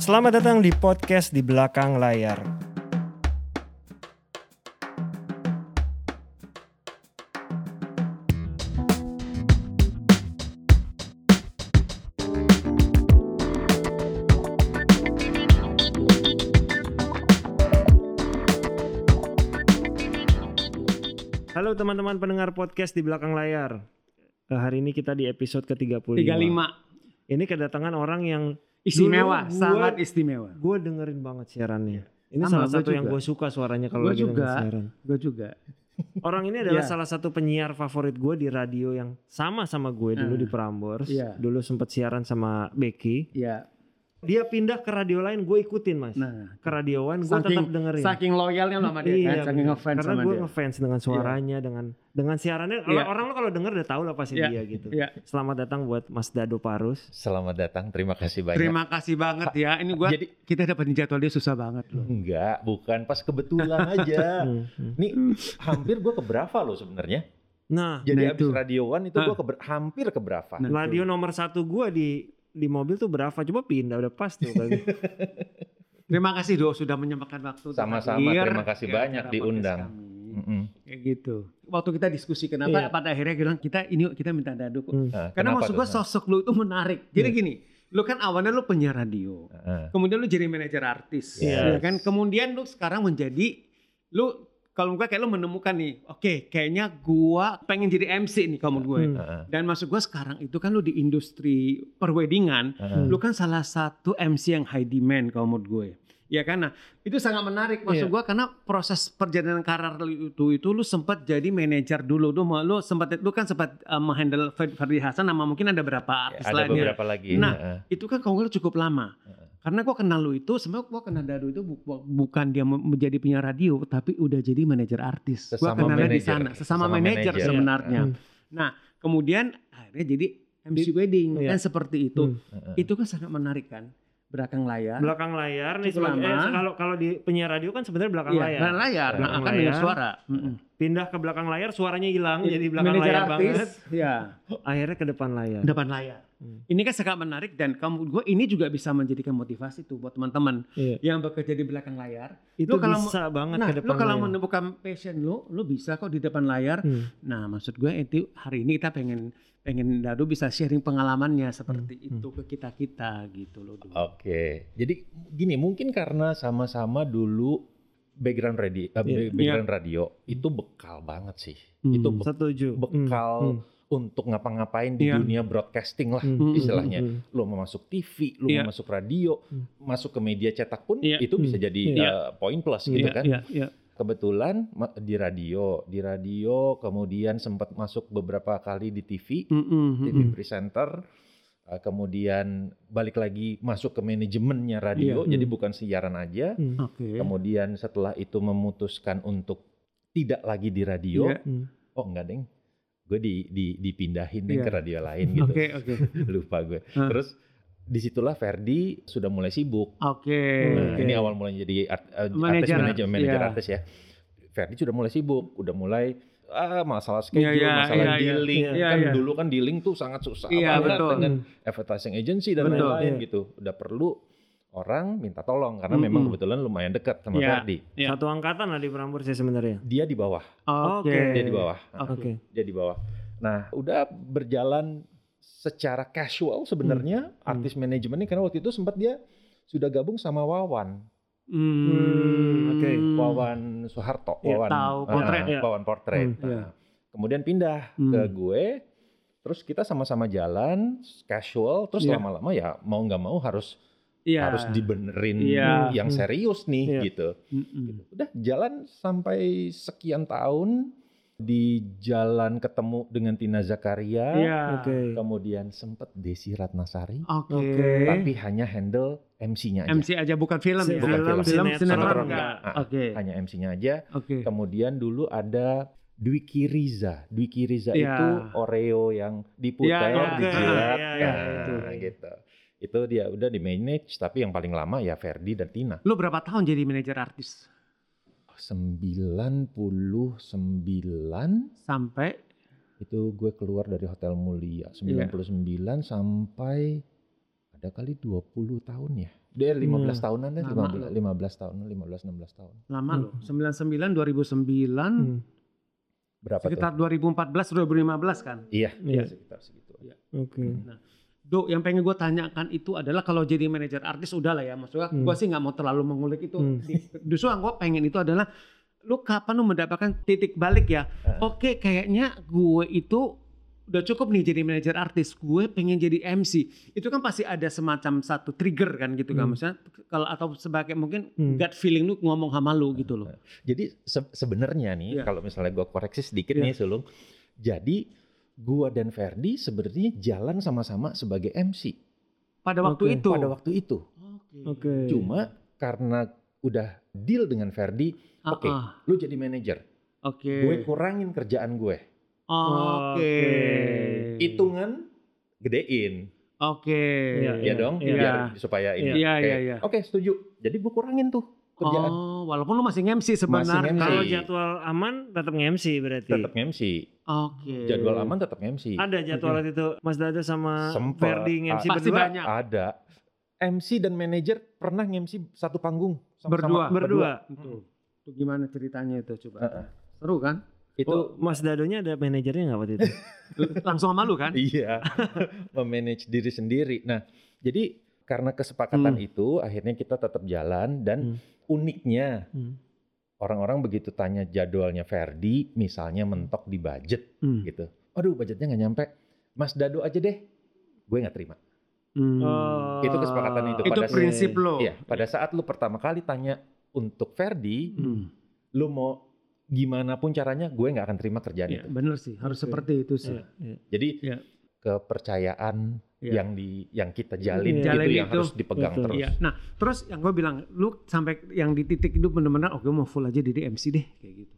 Selamat datang di podcast di belakang layar. Halo teman-teman pendengar podcast di belakang layar. Eh, hari ini kita di episode ke-35. 35 Ini kedatangan orang yang istimewa, gua- sangat istimewa. gue dengerin banget siarannya. Ini Sama, salah satu yang juga. gue suka suaranya kalau lagi juga. dengerin siaran. Gue juga. Orang ini adalah Iya. salah satu penyiar favorit gue di radio yang sama sama gue dulu Ah. di Prambors. Iya. Dulu sempat siaran sama Becky. Ya. Dia pindah ke radio lain, gue ikutin mas. Nah, Ke radio one, gue tetap dengerin. saking loyalnya lo sama dia Iya, kan, saking ngefans Karena gue ngefans dengan suaranya, dengan dengan siarannya. Kalau Iya. Orang lo kalau denger udah tahu lah pasti Iya, dia gitu. Iya. Selamat datang buat Mas Dado Parus. Selamat datang, terima kasih banyak. Terima kasih banget ya. Ini gua Jadi kita dapetin jadwal dia susah banget loh. enggak, bukan pas kebetulan aja. Hmm, hmm. Nih hampir gue ke Brava loh sebenarnya. Nah, Jadi Nah, abis itu. Radio One itu gue ke hampir ke Brava. Nah, radio nomor satu gue di di mobil tuh berapa? Coba pindah udah pas tuh kali. Terima kasih Do sudah menyempatkan waktu. Sama-sama, terima kasih ke banyak diundang. kami. Mm-mm. Kayak gitu. Waktu kita diskusi kenapa Iya. pada akhirnya bilang kita ini yuk, kita minta Dado. kok. Hmm. Nah, Karena kenapa maksud gua sosok lu itu menarik. Jadi gini, lu kan awalnya lu penyiar radio. Heeh. Kemudian lu jadi manajer artis, Yes. ya kan? Kemudian lu sekarang menjadi lu kalau gua kayak lu menemukan nih, oke, kayaknya gua pengen jadi MC nih kamu gue. Hmm. Heeh. Dan maksud gua sekarang itu kan lu di industri perweddingan, Heeh. lu kan salah satu MC yang high demand kalau menurut gue. Ya kan, nah itu sangat menarik maksud Iya. gua karena proses perjalanan karir itu itu lu sempat jadi manajer dulu, lu lu sempat lu kan sempat uh, menghandle Ferdi Hasan sama mungkin ada berapa artis Ada lainnya beberapa lagi. Nah, Heeh. itu kan kalau nggak cukup lama. Karena gua kenal lu itu, sebenarnya gua kenal Dado itu bu- bu- bukan dia me- menjadi penyiar radio, tapi udah jadi manajer artis. Gua Sesama kenalnya di manajer. sana, sesama, Sesama manajer sebenarnya. Hmm. Nah, kemudian akhirnya jadi MC wedding Iya. kan seperti itu. Hmm. Heeh. Itu kan sangat menarik kan, belakang layar. belakang layar nih sebagai- eh, kalau kalau di penyiar radio kan sebenarnya belakang Iya, layar. belakang layar. Nah, Belakang akan dengar layar. suara. Mm-mm. Pindah ke belakang layar suaranya hilang jadi belakang Manajer layar artis, banget. Ya, Akhirnya ke depan layar. depan layar. Hmm. Ini kan sangat menarik dan kamu gue ini juga bisa menjadikan motivasi tuh buat teman-teman Iya. yang bekerja di belakang layar. Itu Lu kalau bisa banget Nah, ke depan lu kalau layar. menemukan passion lu, lu bisa kok di depan layar. Hmm. Nah, maksud gue itu hari ini kita pengen pengen Dado bisa sharing pengalamannya seperti Hmm, itu ke kita kita gitu loh. Oke, jadi gini mungkin karena sama-sama dulu background radio, eh, Iya. background radio itu bekal banget sih. Hmm. Itu be- Setuju. bekal Hmm. Untuk ngapa-ngapain di Iya. dunia broadcasting lah Hmm. Hmm. istilahnya. Hmm. Lu mau masuk TV, lu Iya. mau masuk radio, Hmm. masuk ke media cetak pun Iya. itu bisa Hmm. jadi Iya. uh, poin plus Iya, gitu Iya, kan. iya, iya. Kebetulan di radio, di radio kemudian sempat masuk beberapa kali di TV, Mm, mm, TV presenter, uh, kemudian balik lagi masuk ke manajemennya radio, Iya. jadi Hmm. bukan siaran aja. Hmm. Oke. Kemudian setelah itu memutuskan untuk tidak lagi di radio, Iya. Hmm. oh enggak deng, gue di, di dipindahin Iya. ke radio lain gitu, Oke, oke. lupa gue. Hah. Terus di situlah Ferdi sudah mulai sibuk. Oke. Nah, Oke. ini awal mulai jadi art, uh, artis Manajer, manajer manajer iya. artis ya. Ferdi sudah mulai sibuk, udah mulai ah, masalah schedule, Iya, iya, masalah iya, iya. dealing. Iya, kan iya. dulu kan dealing tuh sangat susah Iya, banget betul. dengan advertising agency dan lain-lain iya. gitu. Udah perlu orang minta tolong karena Mm-mm. memang kebetulan lumayan dekat sama Iya. Ferdi. Iya. Satu angkatan lah di Prambors ya sebenarnya. Dia di bawah, Oke. Oke. dia di bawah. Nah, Oke. dia di bawah. Nah, udah berjalan secara casual sebenarnya Hmm. artis manajemen ini karena waktu itu sempat dia sudah gabung sama Wawan. Hmm, oke. Wawan Soeharto, Iya, Wawan tahu, ah, potret, ya. Wawan portret. Hmm, Nah, iya. Kemudian pindah Hmm. ke gue, terus kita sama-sama jalan casual, terus Iya. lama-lama ya mau nggak mau harus Iya. harus dibenerin Iya. yang Hmm. serius nih Iya. gitu. Mm-mm. Udah jalan sampai sekian tahun di jalan ketemu dengan Tina Zakaria, Iya. Oke. kemudian sempet Desi Ratnasari, Oke. Oke. tapi hanya handle MC-nya aja. MC aja bukan film Si- ya. bukan film, film sinetron sinetron enggak. enggak. Ah, Oke. Hanya MC-nya aja. Oke. Kemudian dulu ada Dwiki Riza. Dwiki Riza Iya. itu Oreo yang diputer, Iya, oke. dijilat, Iya, iya, nah, gitu. Itu dia udah di manage, tapi yang paling lama ya Ferdi dan Tina. Lu berapa tahun jadi manajer artis? 99 Sampai itu gue keluar dari Hotel Mulia 99 sampai ada kali 20 tahun ya. Dia 15 Hmm. tahunan deh, Lama 15, 15 tahun, 15 16 tahun. Lama Hmm. loh. 99 2009 Hmm. Berapa sekitar tuh? 2014 2015 kan. Iya, Iya. sekitar segitu. Oke. Do, yang pengen gue tanyakan itu adalah kalau jadi manajer artis udah lah ya, maksudnya Hmm. gue sih nggak mau terlalu mengulik itu. Hmm. Justru yang gue pengen itu adalah lu kapan lu mendapatkan titik balik ya? Heeh. Oke, kayaknya gue itu udah cukup nih jadi manajer artis. Gue pengen jadi MC. Itu kan pasti ada semacam satu trigger kan gitu kan, Hmm. maksudnya kalau atau sebagai mungkin Hmm. gut feeling lu ngomong sama lu gitu loh. Jadi se- sebenarnya nih Iya. kalau misalnya gua koreksi sedikit Iya. nih Sulung. Jadi gua dan Ferdi sebenarnya jalan sama-sama sebagai MC Pada waktu itu. pada waktu itu. Oke. Cuma karena udah deal dengan Ferdi, Ah, oke, ah, lu jadi manajer. Oke. Gue kurangin kerjaan gue. Oke. Hitungan gedein. Oke. Iya, ya dong, Iya. biar supaya ini. Iya, iya, iya. Oke, setuju. Jadi gue kurangin tuh kerjaan. Oh, walaupun lu masih MC sebenarnya. MC. Kalau jadwal aman tetap nge-MC berarti. Tetap MC. Oke. Jadwal aman tetap MC. Ada jadwal waktu itu Mas Dada sama Sempet. Ferdi nge-MC Pasti berdua. banyak. Ada. MC dan manajer pernah nge-MC satu panggung. Berdua. Berdua. Itu. Itu gimana ceritanya itu coba? Heeh. Seru kan? Itu Oh, Mas Dadonya ada manajernya nggak waktu itu? Langsung sama lu kan? iya, memanage diri sendiri. Nah, jadi karena kesepakatan Hmm. itu akhirnya kita tetap jalan dan Hmm. uniknya Hmm. Orang-orang begitu tanya jadwalnya Ferdi, misalnya mentok di budget Hmm. gitu. Aduh, budgetnya nggak nyampe. Mas Dado aja deh. Gue nggak terima. Hmm. Oh. Itu kesepakatan itu. itu pada prinsip lo. Iya, pada saat lu pertama kali tanya untuk Ferdi, Hmm. lu mau gimana pun caranya, gue nggak akan terima kerjaan Iya, itu. bener sih. Harus Oke. seperti itu sih. Iya, iya. Jadi Iya. Kepercayaan Iya. yang di yang kita jalin Iya. Jalin itu yang itu. harus dipegang Betul. terus. Iya. Nah, terus yang gue bilang, lu sampai yang di titik itu bener-bener, oh gue mau full aja jadi MC deh, kayak gitu.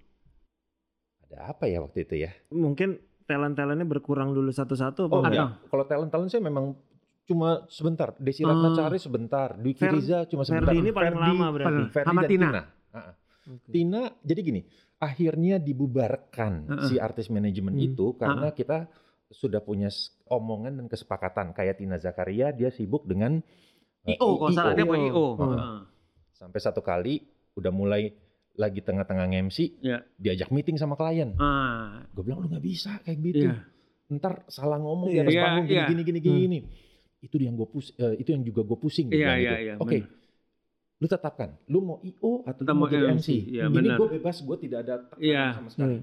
Ada apa ya waktu itu ya? Mungkin talent-talentnya berkurang dulu satu-satu. apa Oh enggak? enggak, kalau talent-talent saya memang cuma sebentar. Desi Ah. Ratnasari sebentar, Dwiki Fer- Riza cuma sebentar. Ferdi ini paling Ferdi- lama berarti. Ferdi Sama dan Tina. Tina. Oke. Tina, jadi gini, akhirnya dibubarkan Heeh. si artis manajemen Hmm. itu karena kita sudah punya omongan dan kesepakatan. Kayak Tina Zakaria, dia sibuk dengan uh, IO, kalau salah dia IO. punya IO. Hmm. Heeh. Sampai satu kali udah mulai lagi tengah-tengah nge-MC, Iya. diajak meeting sama klien. Ah, Gue bilang lu nggak bisa kayak gitu. iya. Ntar salah ngomong Iya. di atas Iya, panggung gini, iya. gini gini gini Hmm. gini. Itu yang gue pus, eh, itu yang juga gue pusing. Iya, bilang iya, gitu. iya, Oke, benar. lu tetapkan. Lu mau IO atau lu mau jadi MC. MC? Iya, Ini gue bebas, gue tidak ada tekanan Iya. sama sekali. Iya.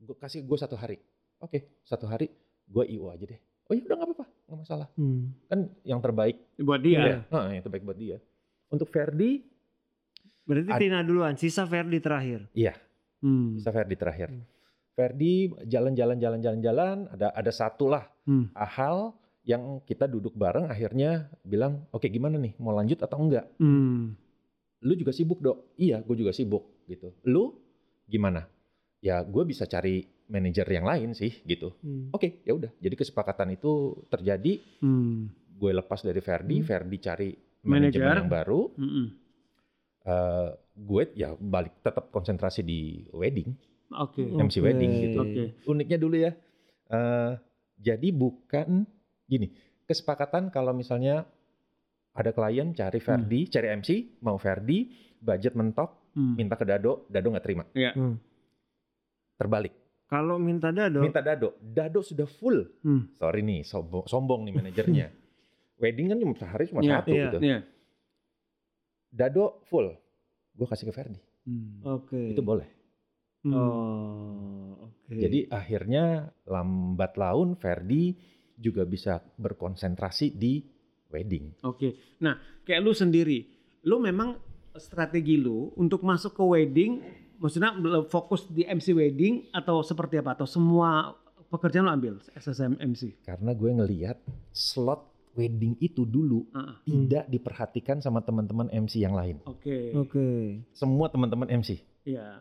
Gue kasih gue satu hari. Oke, satu hari gue IO aja deh. Oh iya udah nggak apa-apa, nggak masalah. Hmm. Kan yang terbaik. Buat dia. Iya. Nah, yang terbaik buat dia. Untuk Ferdi, Berarti Ad- Tina duluan, sisa Ferdi terakhir. Hmm. bisa Ferdi terakhir. Hmm. Ferdi jalan-jalan jalan-jalan jalan, ada ada satu lah Hmm. hal yang kita duduk bareng akhirnya bilang, oke gimana nih, mau lanjut atau enggak? Hmm. Lu juga sibuk dok? Iya, gue juga sibuk gitu. Lu gimana? Ya gue bisa cari manajer yang lain sih gitu. Hmm. Oke, ya udah. Jadi kesepakatan itu terjadi. Hmm. Gue lepas dari Ferdi, Hmm. Ferdi cari Manajer. manajemen yang baru. Hmm. Eh, gue ya balik tetap konsentrasi di wedding, Oke. MC Oke. wedding gitu. Oke. Uniknya dulu ya. eh, jadi bukan gini. Kesepakatan kalau misalnya ada klien cari Ferdi, cari MC, mau Ferdi, budget mentok, Hmm. minta ke Dado, Dado nggak terima. Hmm. Terbalik. Kalau minta Dado, Minta Dado, Dado sudah full. Hmm. Sorry nih, sombong, sombong nih manajernya. Wedding kan cuma sehari cuma Iya, satu iya. gitu. Iya. Dado full, gue kasih ke Ferdi. Hmm. oke. Itu boleh. Hmm. Oh, oke. Jadi akhirnya lambat laun Ferdi juga bisa berkonsentrasi di wedding. Oke. Nah, kayak lu sendiri, lu memang strategi lu untuk masuk ke wedding, maksudnya fokus di MC wedding atau seperti apa? Atau semua pekerjaan lu ambil SSM MC? Karena gue ngeliat slot wedding itu dulu Ah, tidak diperhatikan sama teman-teman MC yang lain. Oke. Oke. Semua teman-teman MC. Iya.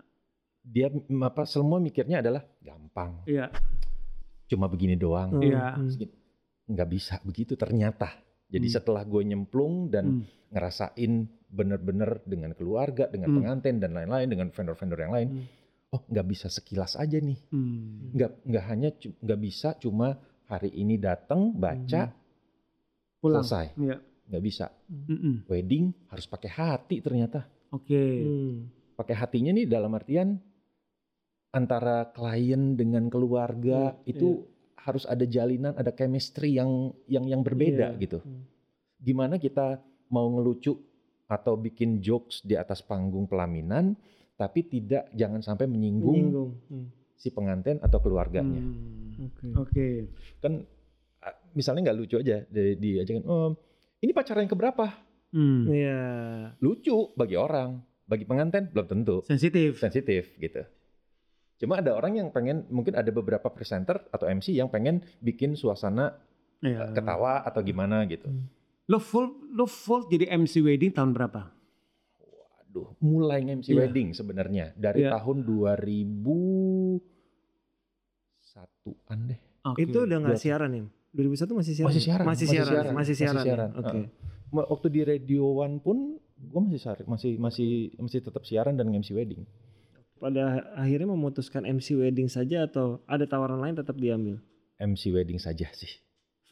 Dia m- apa semua mikirnya adalah gampang. Iya. Cuma begini doang. Hmm, Iya. hmm. Nggak bisa begitu ternyata. Jadi Hmm. setelah gue nyemplung dan Hmm. ngerasain bener-bener dengan keluarga, dengan Hmm. pengantin dan lain-lain, dengan vendor-vendor yang lain. Hmm. Oh nggak bisa sekilas aja nih. Hmm. nggak nggak hanya nggak bisa cuma hari ini datang baca Pulang. selesai. Iya. Nggak bisa. Mm-mm. Wedding harus pakai hati ternyata. Oke. Hmm. Pakai hatinya nih dalam artian antara klien dengan keluarga Iya, itu harus ada jalinan, ada chemistry yang yang yang berbeda Iya. gitu. Hmm. Gimana kita mau ngelucu atau bikin jokes di atas panggung pelaminan, tapi tidak jangan sampai menyinggung Menyinggung. Hmm. si pengantin atau keluarganya. Hmm. Oke. Oke. Kan ah, misalnya nggak lucu aja di, diajakin, oh, ini pacaran yang keberapa? Hmm. Iya. Lucu bagi orang, bagi pengantin belum tentu Sensitif. sensitif gitu. Cuma ada orang yang pengen, mungkin ada beberapa presenter atau MC yang pengen bikin suasana Iya. ketawa atau gimana gitu. Lo full lo full jadi MC wedding tahun berapa? Aduh, mulai MC Iya. wedding sebenarnya dari Iya. tahun 2001-an deh. Oke. Itu udah nggak siaran ya? 2001 masih siaran? Masih siaran, Masih masih siaran. siaran, Masih masih siaran. siaran. Oke. Ma- Waktu di Radio One pun gue masih siaran, masih masih masih tetap siaran dan MC wedding. Pada akhirnya memutuskan MC wedding saja atau ada tawaran lain tetap diambil? MC wedding saja sih.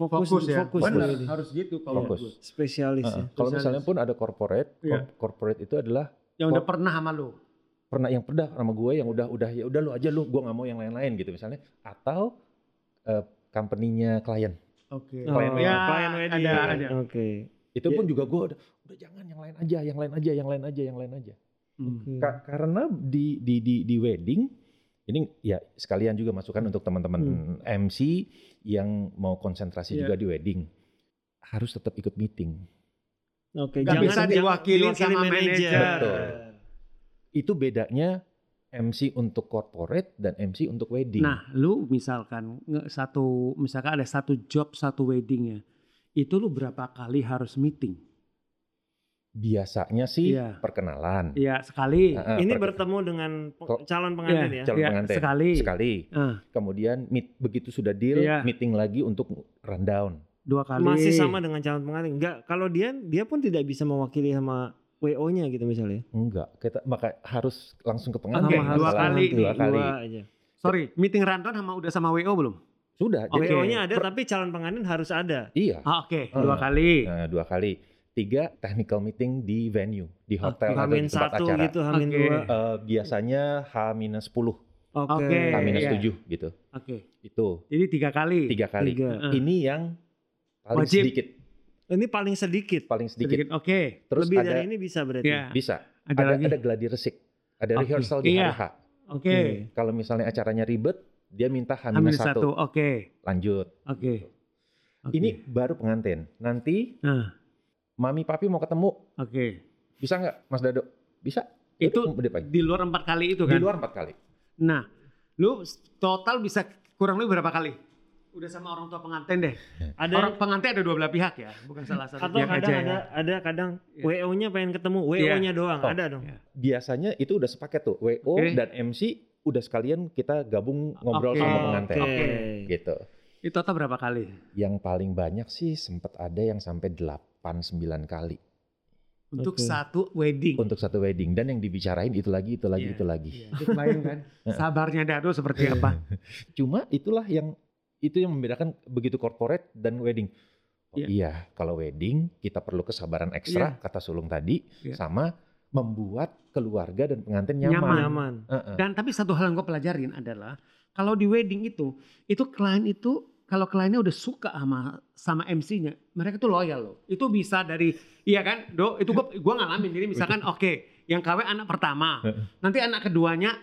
Fokus, fokus ya. fokus Benar, wedding. harus gitu kalau Fokus. gue. Spesialis Uh-uh. ya. Kalau Spesialis. misalnya pun ada corporate, cor- corporate itu adalah Yang udah pernah sama lo. pernah yang pernah sama gue yang udah udah ya udah lu aja lu, gue nggak mau yang lain-lain gitu misalnya. Atau eh, company-nya klien. Oke. Oh, Klien ya, klien wedding. ada ada. Oke. Itu Ya. pun juga gue udah, udah jangan yang lain aja, yang lain aja, yang lain aja, yang lain aja. Hmm. Oke. Ka- karena di di di di wedding ini ya sekalian juga masukan untuk teman-teman MC yang mau konsentrasi Iya. juga di wedding harus tetap ikut meeting. Oke, bisa jangan diwakilin diwakili sama manajer. Betul. Itu bedanya MC untuk corporate dan MC untuk wedding. Nah, lu misalkan satu misalkan ada satu job satu wedding ya. Itu lu berapa kali harus meeting? Biasanya sih Iya. perkenalan. Iya, sekali. Ah, Ini bertemu dengan calon pengantin ya? calon Iya, pengantin sekali. sekali. Ah, Kemudian meet, begitu sudah deal, Iya. meeting lagi untuk rundown. dua kali. Masih sama dengan calon pengantin? Enggak, kalau dia dia pun tidak bisa mewakili sama WO-nya gitu misalnya. Enggak, kita maka harus langsung ke pengantin. Sama dua kali. Dua kali. Dua aja. Sorry, meeting rundown sama udah sama WO belum? Sudah. Oke. Jadi WO-nya ada per- tapi calon pengantin harus ada. iya. Ah, Oke, Ah. dua kali. Nah, dua kali. Tiga technical meeting di venue, di hotel atau Hamin di tempat satu acara. gitu, Hamin Oke. dua. Eh, biasanya H-10, Oke. Oke. H-7 iya. gitu. Oke. Itu Jadi tiga kali. tiga kali. Tiga. Ah. Ini yang paling Wajib. sedikit, Ini paling sedikit. paling sedikit. Sedikit. Oke. Terus Lebih ada dari ini bisa berarti. Ya. bisa. Ada, Ada lagi. ada gladi resik. Ada Oke. rehearsal di Iya. hari H. Oke. Kalau misalnya acaranya ribet, dia minta Hamil H-1. satu. Oke. Lanjut. Oke. Oke. Ini baru pengantin. Nanti Nah, mami papi mau ketemu. oke. Bisa nggak Mas Dado? Bisa. Itu Udah, Pak. di luar empat kali itu di kan? luar empat kali. Nah, lu total bisa kurang lebih berapa kali? Udah sama orang tua pengantin deh. Ada Orang pengantin ada dua belah pihak ya, bukan salah satu atau pihak kadang aja ada ya. ada kadang Iya. WO-nya pengen ketemu, Iya. WO-nya doang. Oh. Ada dong. Iya. Biasanya itu udah sepaket tuh. WO Oke. dan MC udah sekalian kita gabung ngobrol Oke. sama pengantin. Oke. Gitu. Itu total berapa kali? Yang paling banyak sih sempat ada yang sampai 8 9 kali Untuk Oke. satu wedding. untuk satu wedding dan yang dibicarain itu lagi itu lagi Iya. itu lagi. Iya, itu kebayang kan? Sabarnya Dado seperti apa? Cuma itulah yang itu yang membedakan begitu corporate dan wedding. Oh Iya. iya, kalau wedding kita perlu kesabaran ekstra kata Sulung tadi Iya. sama membuat keluarga dan pengantin nyaman. Nyaman. Nyaman. Heeh. Dan tapi satu hal yang gue pelajarin adalah kalau di wedding itu, itu klien itu kalau kliennya udah suka sama sama MC-nya, mereka tuh loyal loh. Itu bisa dari iya kan, Do? Itu gue gua ngalamin. Jadi misalkan oke, yang KW anak pertama, nanti anak keduanya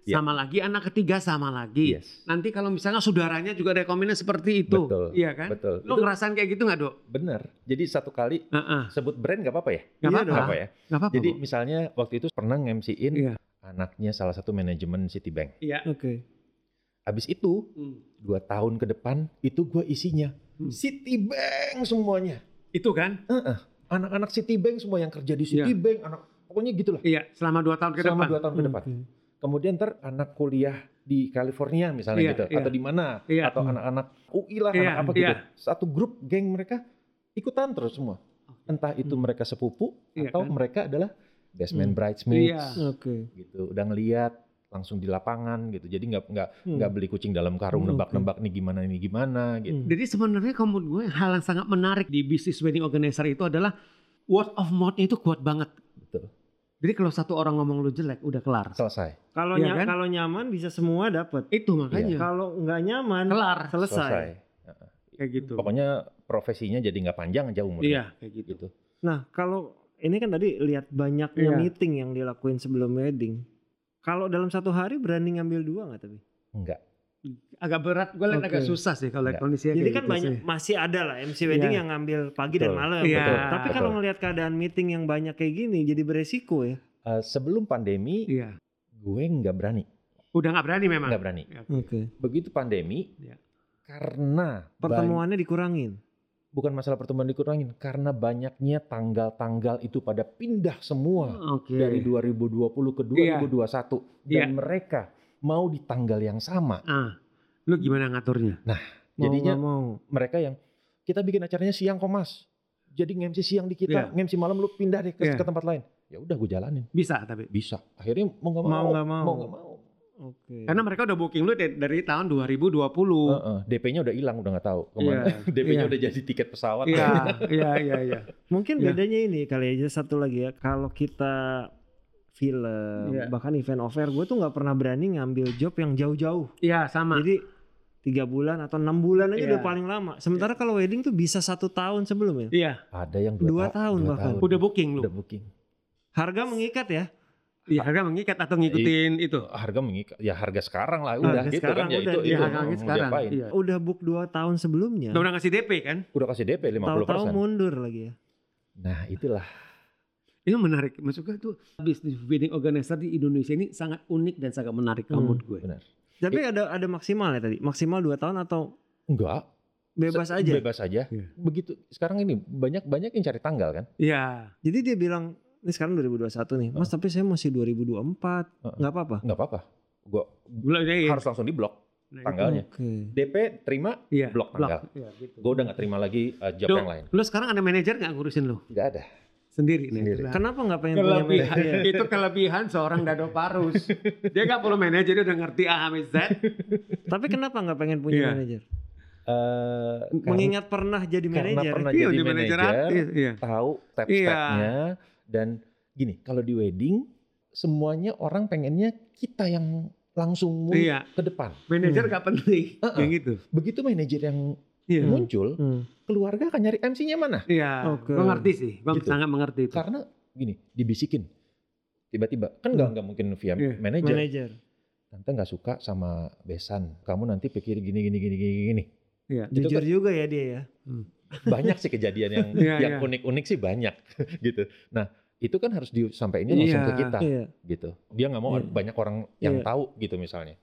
Iya. sama lagi, anak ketiga sama lagi. Yes. Nanti kalau misalnya saudaranya juga rekomennya seperti itu, Betul. iya kan? Betul. Lo Itu ngerasain kayak gitu nggak, Do? bener. Jadi satu kali Heeh. sebut brand gak apa-apa ya? Nggak Iya apa-apa. Nggak apa ya? Nggak apa-apa. Jadi Bu. misalnya waktu itu pernah nge-MC-in Iya. anaknya salah satu manajemen Citibank. Iya. Oke. Habis itu Hmm. dua tahun ke depan itu gue isinya Hmm. Citibank semuanya. Itu kan? Heeh. Anak-anak Citibank semua yang kerja di Iya. Citibank, anak pokoknya gitulah. Iya, selama dua tahun ke Selama depan. dua tahun ke depan. Oke. Kemudian ntar anak kuliah di California misalnya Iya, gitu, iya. atau di mana, Iya. atau anak-anak UI lah, Iya, anak apa gitu. iya. Satu grup geng mereka ikutan terus semua. Entah itu Hmm. mereka sepupu Iya atau kan? mereka adalah best man Hmm. bridesmaids Iya. Oke. gitu. Udah ngeliat langsung di lapangan gitu. Jadi nggak nggak Hmm. nggak beli kucing dalam karung Hmm, nebak-nebak nih gimana nih gimana gitu. Hmm. Jadi sebenarnya menurut gue hal yang sangat menarik di bisnis wedding organizer itu adalah word of mouth-nya itu kuat banget. Betul. Jadi kalau satu orang ngomong lu jelek udah kelar. Selesai. Kalau nya- kan? kalau nyaman bisa semua dapat. Itu makanya Kalau nggak nyaman kelar selesai. kayak gitu. Pokoknya profesinya jadi nggak panjang aja umurnya. Iya, kayak gitu. Gitu. Nah, kalau ini kan tadi lihat banyaknya Iya. meeting yang dilakuin sebelum wedding. Kalau dalam satu hari berani ngambil dua nggak tapi? Enggak. Agak berat, gue liat Oke. agak susah sih kalau Enggak. kondisinya Jadi kayak kan gitu banyak sih. masih ada lah MC wedding Iya. yang ngambil pagi dan Betul. malam. Iya. Betul. Tapi kalau ngelihat keadaan meeting yang banyak kayak gini jadi beresiko ya. Eh, sebelum pandemi Iya. gue nggak berani, Udah nggak berani memang. nggak berani. Oke. Begitu pandemi, Iya. karena Pertemuannya dikurangin. Bukan masalah pertemuan dikurangin, karena banyaknya tanggal-tanggal itu pada pindah semua Oke. dari 2020 ke Iya. 2021 dan mereka mau di tanggal yang sama. Ah, lu gimana ngaturnya? Mau Jadinya mau. mereka yang kita bikin acaranya siang kok mas, jadi nge-MC siang di kita, Iya. nge-MC malam lu pindah deh ke, Iya. ke tempat lain. Ya udah gue jalanin, Bisa tapi. bisa. Akhirnya mau nggak mau, Mau nggak mau. mau nggak mau. Oke. Karena mereka udah booking lu dari, tahun 2020. Heeh, DP-nya udah hilang, udah nggak tahu ke mana. Iya. DP-nya Iya. udah jadi tiket pesawat. Iya, iya, iya, iya. Mungkin Iya. bedanya ini kali aja satu lagi ya. Kalau kita film Iya. bahkan event offer, gue tuh nggak pernah berani ngambil job yang jauh-jauh. Iya, sama. Jadi tiga bulan atau enam bulan aja Iya. udah paling lama. Sementara kalau wedding tuh bisa satu tahun sebelum ya. Iya, Ada yang Dua dua, tahun dua bahkan. udah booking lu. Udah booking. Harga mengikat ya. Iya, harga mengikat atau ngikutin itu. Harga mengikat, ya harga sekarang lah, Harga udah gitu sekarang kan. Ya udah, itu, iya, itu harga sekarang. diapain. Iya. Udah book dua tahun sebelumnya. Udah, udah ngasih DP kan? Udah kasih DP 50%. Tahu-tahu mundur lagi ya. Nah itulah. Itu menarik. Maksud gue tuh bisnis wedding organizer di Indonesia ini sangat unik dan sangat menarik Hmm. menurut gue. Benar. Tapi ada ada maksimal ya tadi. Maksimal dua tahun atau Enggak. bebas Se- aja. Bebas aja. Iya. Begitu sekarang ini banyak banyak yang cari tanggal kan. Iya. Jadi dia bilang ini sekarang 2021 nih. Mas tapi saya masih 2024. Heeh. nggak apa-apa. Nggak apa-apa. Gua Belum ya. harus langsung di blok Nah, tanggalnya. Oke. DP terima, Iya. blok tanggal. Iya, gitu. Gue udah nggak terima lagi uh, job Duh. yang lain. Lu sekarang ada manajer nggak ngurusin lu? Nggak ada. Sendiri nih. Sendiri. Nah, Kenapa nggak pengen punya manajer? itu kelebihan seorang Dado Parus. Dia nggak perlu manajer, dia udah ngerti A sampai Z. Tapi kenapa nggak pengen punya Iya. manajer? Eh, karena- Mengingat pernah jadi karena manajer. pernah Iya, jadi di manajer manajer. Iya. tahu step-stepnya dan gini kalau di wedding semuanya orang pengennya kita yang langsung move Iya. ke depan Manajer Hmm. nggak penting. Heeh. Kayak gitu. begitu manajer yang Iya. muncul Hmm. keluarga akan nyari MC-nya mana Iya. Oke. Gue ngerti sih. Gue Gitu. sangat mengerti itu. karena gini dibisikin tiba-tiba kan nggak nggak mungkin via Iya. manajer Manajer. tante nggak suka sama besan kamu nanti pikir gini gini gini gini gini Iya. Itu Jujur kan- juga ya dia ya. banyak sih kejadian yang Iya, yang iya. unik-unik sih banyak gitu nah itu kan harus disampaikannya langsung Iya. ke kita Iya. gitu dia nggak mau Iya. banyak orang yang Iya. tahu gitu misalnya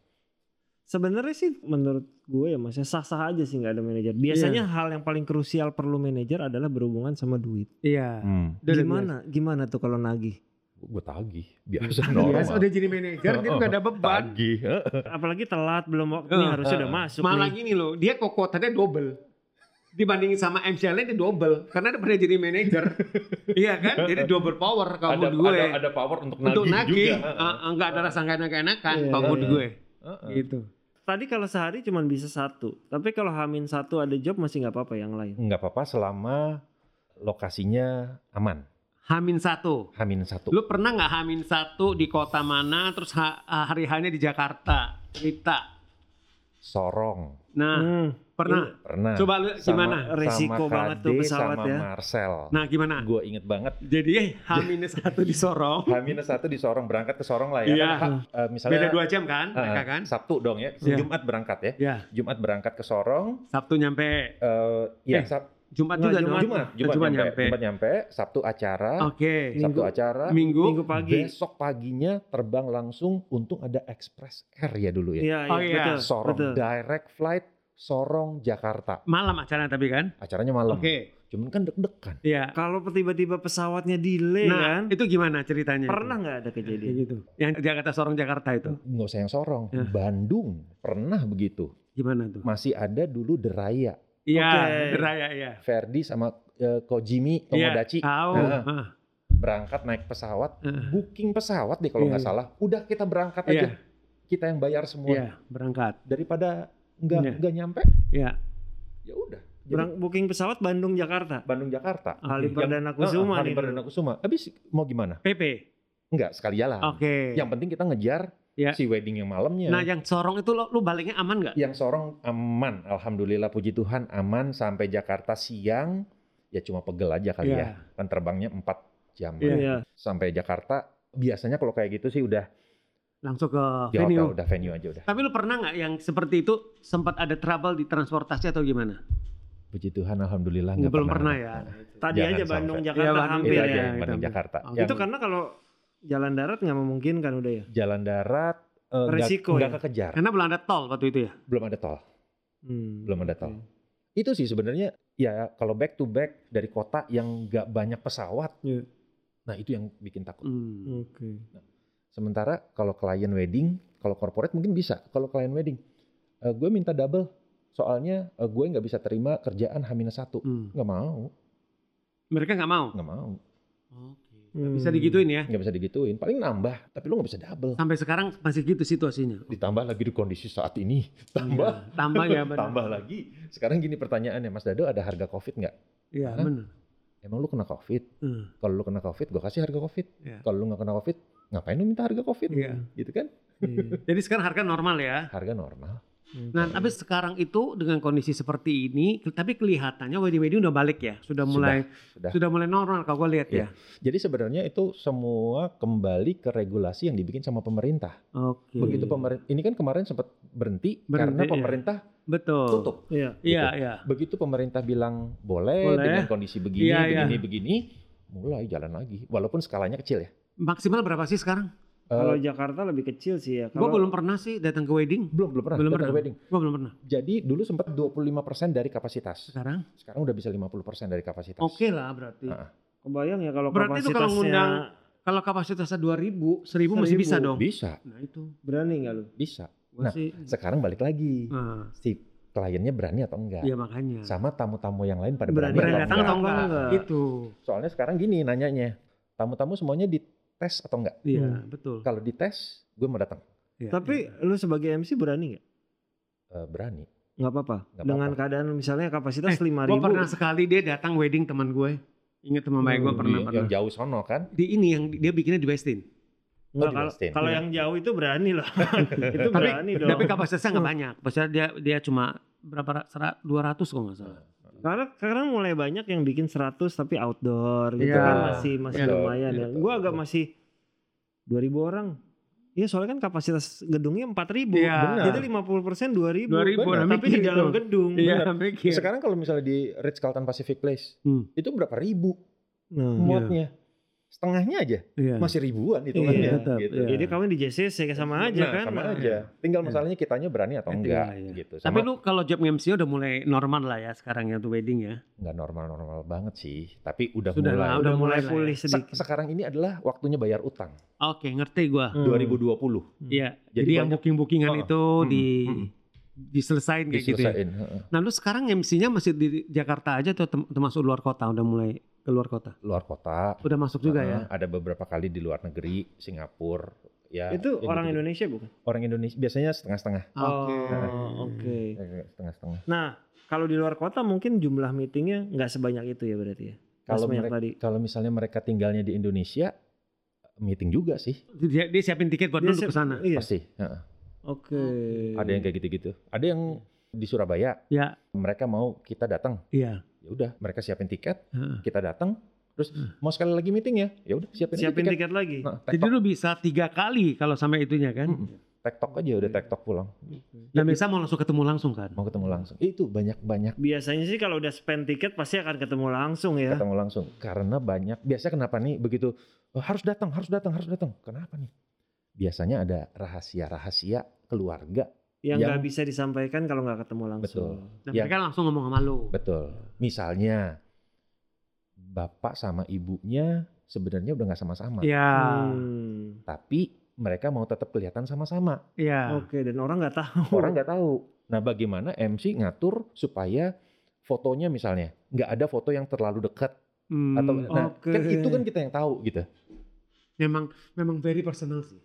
Sebenarnya sih menurut gue ya mas ya sah-sah aja sih nggak ada manajer. Biasanya hal yang paling krusial perlu manajer adalah berhubungan sama duit. Iya. hmm. Udah, udah Gimana? Gimana tuh kalau nagih? gue tagih biasa biasa. normal Biasa udah jadi manajer, dia nggak ada beban. tagih heeh. Apalagi telat belum waktunya Eh, harusnya udah masuk Malah nih. gini loh, dia kok kuotanya double. Dibandingin sama MC lain dia double. Karena dia pernah jadi manajer. iya kan? Jadi double power kalau ada, gue. ada ada power untuk nagih, Untuk nagih, juga ah, ah, nggak ada rasa nggak enak-enakan Iya, kalau menurut iya. gue. Heeh. Gitu. Tadi kalau sehari cuma bisa satu. Tapi kalau hamin satu ada job masih nggak apa-apa yang lain. nggak apa-apa selama lokasinya aman Hamin satu. hamin satu Lu pernah nggak Hamin satu di kota mana, terus ha- hari hanya di Jakarta? Cerita. Sorong Nah, Hmm. Pernah. pernah Coba lu gimana? Resiko sama banget tuh pesawat sama ya. Marcel Nah, gimana? gue inget banget Jadi eh, Hamin satu di Sorong. Hamin satu di Sorong berangkat ke Sorong lah ya Iya. kan, eh, misalnya Beda dua jam kan, eh, mereka kan? Sabtu dong ya Iya. Jumat berangkat ya Ya, Jumat berangkat ke Sorong Sabtu nyampe. eh ya Eh, Sab- Jumat juga Jumat. Jumat, Eh, Jumat, Jumat nyampe. nyampe. Jumat nyampe, Sabtu acara, Oke. Sabtu Minggu- acara, Minggu. Minggu pagi. besok paginya terbang langsung untung ada Express Air ya dulu ya. Iya, Oh, iya, iya. betul. Sorong betul. direct flight Sorong Jakarta. Malam acara tapi kan? Acaranya malam. Oke. Cuman kan deg-degan. Iya. Kalau tiba-tiba pesawatnya delay Nah, kan. itu gimana ceritanya? Pernah nggak ada kejadian? gitu. Yang Jakarta Sorong Jakarta itu. Nggak usah yang Sorong, Ya. Bandung pernah begitu. Gimana tuh? Masih ada dulu Deraya, Iya, Oke. Deraya ya. Ferdi sama eh, Iya, Kojimi Tomodachi tahu. Nah. Ah, berangkat naik pesawat, ah. booking pesawat deh kalau Iya, nggak iya. salah. Udah kita berangkat Iya. aja. kita yang bayar semua Iya, berangkat. daripada nggak Iya. nggak nyampe Iya. ya udah Berang, booking pesawat Bandung Jakarta. Bandung Jakarta Halim Yang- Perdana Ah, Kusuma Halim nih. Perdana Kusuma habis mau gimana PP. Enggak sekali jalan Oke. yang penting kita ngejar Ya. si wedding yang malamnya Nah, yang Sorong itu lo, lu baliknya aman nggak? yang Sorong aman alhamdulillah puji Tuhan aman sampai Jakarta siang ya cuma pegel aja kali Iya. ya kan terbangnya 4 jam Iya. Iya. sampai Jakarta biasanya kalau kayak gitu sih udah Langsung ke di venue. hotel udah venue aja udah Tapi lu pernah nggak yang seperti itu sempat ada trouble di transportasi atau gimana? puji Tuhan alhamdulillah nggak Belum pernah, pernah ya. Tadi Jangan aja. Bandung Iya, Jakarta Bandung, hampir itu aja ya. yang Bandung. Jakarta Oh, Yang Itu karena kalau jalan darat nggak memungkinkan udah ya. jalan darat nggak Resiko nggak ya? kekejar Karena belum ada tol waktu itu ya. belum ada tol Hmm, belum ada tol itu sih sebenarnya ya kalau back to back dari kota yang nggak banyak pesawat Iya. nah itu yang bikin takut Hmm. Oke. Sementara kalau klien wedding kalau corporate mungkin bisa kalau klien wedding eh, gue minta double soalnya eh, gue nggak bisa terima kerjaan H-1 Hmm. nggak mau Mereka nggak mau. nggak mau Oke. Hmm. Bisa digituin ya. nggak bisa digituin paling nambah tapi lu nggak bisa double Sampai sekarang masih gitu situasinya. ditambah lagi di kondisi saat ini tambah Iya, tambah ya benar. tambah lagi sekarang gini pertanyaannya Mas Dado ada harga covid nggak Iya benar. emang lu kena covid Hmm. kalau lu kena covid gue kasih harga covid Iya. kalau lu nggak kena covid ngapain lu minta harga covid Iya. gitu kan Iya. Jadi sekarang harga normal ya. harga normal Nah, tapi sekarang itu dengan kondisi seperti ini, tapi kelihatannya wedding wedding udah balik ya, sudah Sudah, mulai sudah. sudah mulai normal kalau gue lihat ya. Iya. jadi sebenarnya itu semua kembali ke regulasi yang dibikin sama pemerintah Oke. begitu pemerintah ini kan kemarin sempat berhenti, Berhenti, karena iya. pemerintah Betul. tutup Iya. Iya, gitu. iya. begitu pemerintah bilang boleh, Boleh. dengan kondisi begini Iya, iya. begini begini mulai jalan lagi walaupun skalanya kecil ya Maksimal berapa sih sekarang? Kalau Eh, Jakarta lebih kecil sih ya. Gue Kalau belum pernah sih datang ke wedding. belum belum pernah Belum datang pernah. ke wedding Gue belum pernah. jadi dulu sempat 25% dari kapasitas Sekarang? sekarang udah bisa 50% dari kapasitas Oke lah berarti. Nah, kebayang ya kalau Berarti itu kalau kapasitasnya ngundang Kalau kapasitasnya 2000, 1000 masih bisa 1000. dong. bisa Nah itu. berani nggak lu? bisa Gua Nah, sih. sekarang balik lagi Nah, si kliennya berani atau enggak iya makanya. sama tamu-tamu yang lain pada Berani berani, Berani atau datang enggak. atau enggak? Itu. soalnya sekarang gini nanyanya tamu-tamu semuanya dites atau enggak Iya, Hmm. betul. kalau dites gue mau datang Iya, Tapi lu sebagai MC berani nggak? Eh, berani Nggak apa-apa. Dengan apa-apa. keadaan misalnya kapasitas Eh, lima Gue ribu. pernah sekali dia datang wedding teman gue. Ingat teman baik gue Hmm, pernah pernah. yang jauh sono kan Di ini yang dia bikinnya di Westin. Nggak, Oh, di kalau Westin. kalau Iya. yang jauh itu berani loh. itu Tapi- berani dong. Tapi kapasitasnya nggak banyak. Kapasitasnya dia dia cuma berapa ra- 200 kok nggak salah. Karena sekarang mulai banyak yang bikin 100 tapi outdoor gitu Iya. kan masih masih Iya. lumayan ya. Iya. Gua agak masih 2000 orang. Iya soalnya kan kapasitas gedungnya 4000. Iya. Benar. Jadi 50% 2000. 2000, Benar. Tapi di dalam gedung. Iya, mikir. sekarang kalau misalnya di Ritz Carlton Pacific Place Hmm. itu berapa ribu Nah, muatnya setengahnya aja Iya. masih ribuan itu Iya, kan ya tetap, gitu. iya. Jadi kawin di JCC sama aja Nah, kan. sama Nah, aja tinggal Iya. masalahnya kitanya berani atau Iya, enggak iya. gitu Tapi sama lu kalau job MC udah mulai normal lah ya sekarang ya tuh wedding ya. nggak normal-normal banget sih tapi udah Sudah mulai lah, Udah mulai pulih ya. Se- sedikit. sekarang ini adalah waktunya bayar utang Oke, ngerti gua. Hmm. 2020 Iya. Jadi, Jadi yang booking-bookingan Oh, itu mm, di mm. diselesain kayak gitu ya. Nah, lu sekarang MC-nya masih di Jakarta aja atau termasuk luar kota udah mulai ke luar kota? luar kota Udah masuk juga ya. ada beberapa kali di luar negeri Singapura ya Itu orang gitu-gitu. Indonesia bukan? orang Indonesia biasanya setengah-setengah Oke. Oh, oke. Eh, setengah-setengah Nah, kalau di luar kota mungkin jumlah meetingnya nggak sebanyak itu ya berarti ya. Kalau mereka tadi. kalau misalnya mereka tinggalnya di Indonesia meeting juga sih Dia, dia siapin tiket buat Dia siap- ke sana. Iya. pasti heeh. Oke. ada yang kayak gitu-gitu ada yang di Surabaya Ya, mereka mau kita datang iya. ya udah mereka siapin tiket Heeh. kita datang terus mau sekali lagi meeting ya ya udah siapin, Siapin tiket, tiket lagi. Nah, Jadi lu bisa tiga kali kalau sampai itunya kan. Mm-mm. tektok aja udah tektok pulang Dan bisa mau langsung ketemu langsung kan. mau ketemu langsung itu banyak-banyak Biasanya sih kalau udah spend tiket pasti akan ketemu langsung ya. ketemu langsung karena banyak biasanya kenapa nih begitu "Oh, harus datang harus datang harus datang kenapa nih biasanya ada rahasia-rahasia keluarga Yang nggak bisa disampaikan kalau nggak ketemu langsung. Dan Ya. mereka langsung ngomong sama lu. betul misalnya bapak sama ibunya sebenarnya udah nggak sama-sama Iya. Hmm. tapi mereka mau tetap kelihatan sama-sama Iya. Oke, dan orang nggak tahu. orang nggak tahu nah bagaimana MC ngatur supaya fotonya misalnya nggak ada foto yang terlalu dekat Hmm, atau nah oke. kan itu kan kita yang tahu gitu memang memang very personal sih.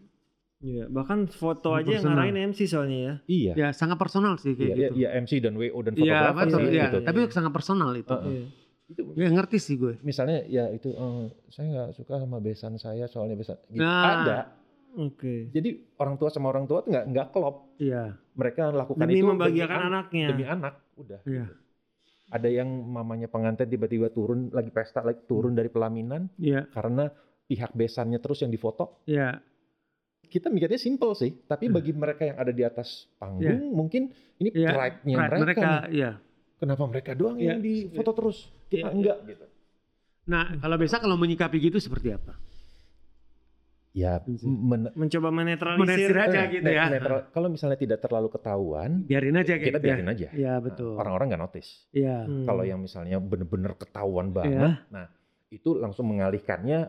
Iya, bahkan foto aja yang ngarahin MC soalnya ya. Iya. Ya sangat personal sih kayak Iya, gitu. iya, MC dan WO dan Iya fotografer betul, sih, iya. gitu. Tapi sangat personal itu. Heeh. Iya. Itu Ya ngerti sih gue. misalnya ya itu eh, saya nggak suka sama besan saya soalnya besan gitu. Nah. ada Oke. jadi orang tua sama orang tua tuh nggak nggak klop Iya. mereka lakukan Demi itu membahagiakan an- anaknya. demi anak udah Iya. gitu. ada yang mamanya pengantin tiba-tiba turun lagi pesta lagi turun dari pelaminan Iya. karena pihak besannya terus yang difoto Iya. Kita mikirnya simple sih tapi Hmm. bagi mereka yang ada di atas panggung mungkin ini Iya, pride-nya Pride mereka, mereka, nih. iya. kenapa mereka doang Iya. yang difoto terus kita Iya, enggak gitu Nah, kalau biasa kalau menyikapi gitu seperti apa? ya men- Mencoba menetralisir. Menetralisir aja Eh, gitu ya. netral- kalau misalnya tidak terlalu ketahuan Biarin aja kita gitu ya. biarin aja Iya, Nah, betul. orang-orang nggak notice Iya. Hmm. kalau yang misalnya bener-bener ketahuan banget Iya. nah itu langsung mengalihkannya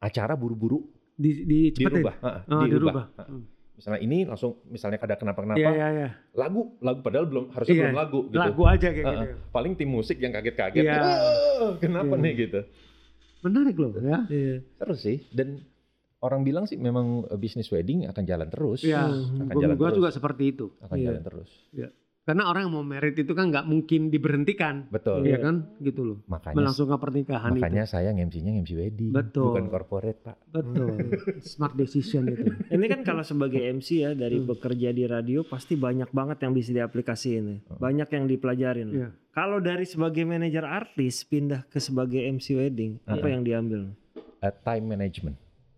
acara buru-buru Di dicepetin. dirubah Heeh, Oh, dirubah. Hmm. misalnya ini langsung misalnya ada kenapa-kenapa Iya, iya, iya. lagu lagu padahal belum harusnya Iya. belum lagu gitu Lagu aja kayak gitu. paling tim musik yang kaget-kaget Iya. "Wah, kenapa Iya. nih gitu Menarik loh ya. Iya. terus sih dan orang bilang sih memang eh, bisnis wedding akan jalan terus Iya. Akan Gua, jalan gua terus juga seperti itu. akan Iya. jalan terus Karena orang yang mau merit itu kan nggak mungkin diberhentikan. betul Iya kan? Gitu loh. makanya Melangsungkan pernikahan makanya saya MC-nya MC wedding Betul. bukan corporate pak itu. Betul. Smart decision itu. Ini kan kalau sebagai MC ya dari Hmm. bekerja di radio pasti banyak banget yang bisa diaplikasiin ya. Hmm. Banyak yang dipelajarin. Iya. Kalau dari sebagai manajer artis pindah ke sebagai MC wedding, apa Uh-uh. yang diambil? Eh, time management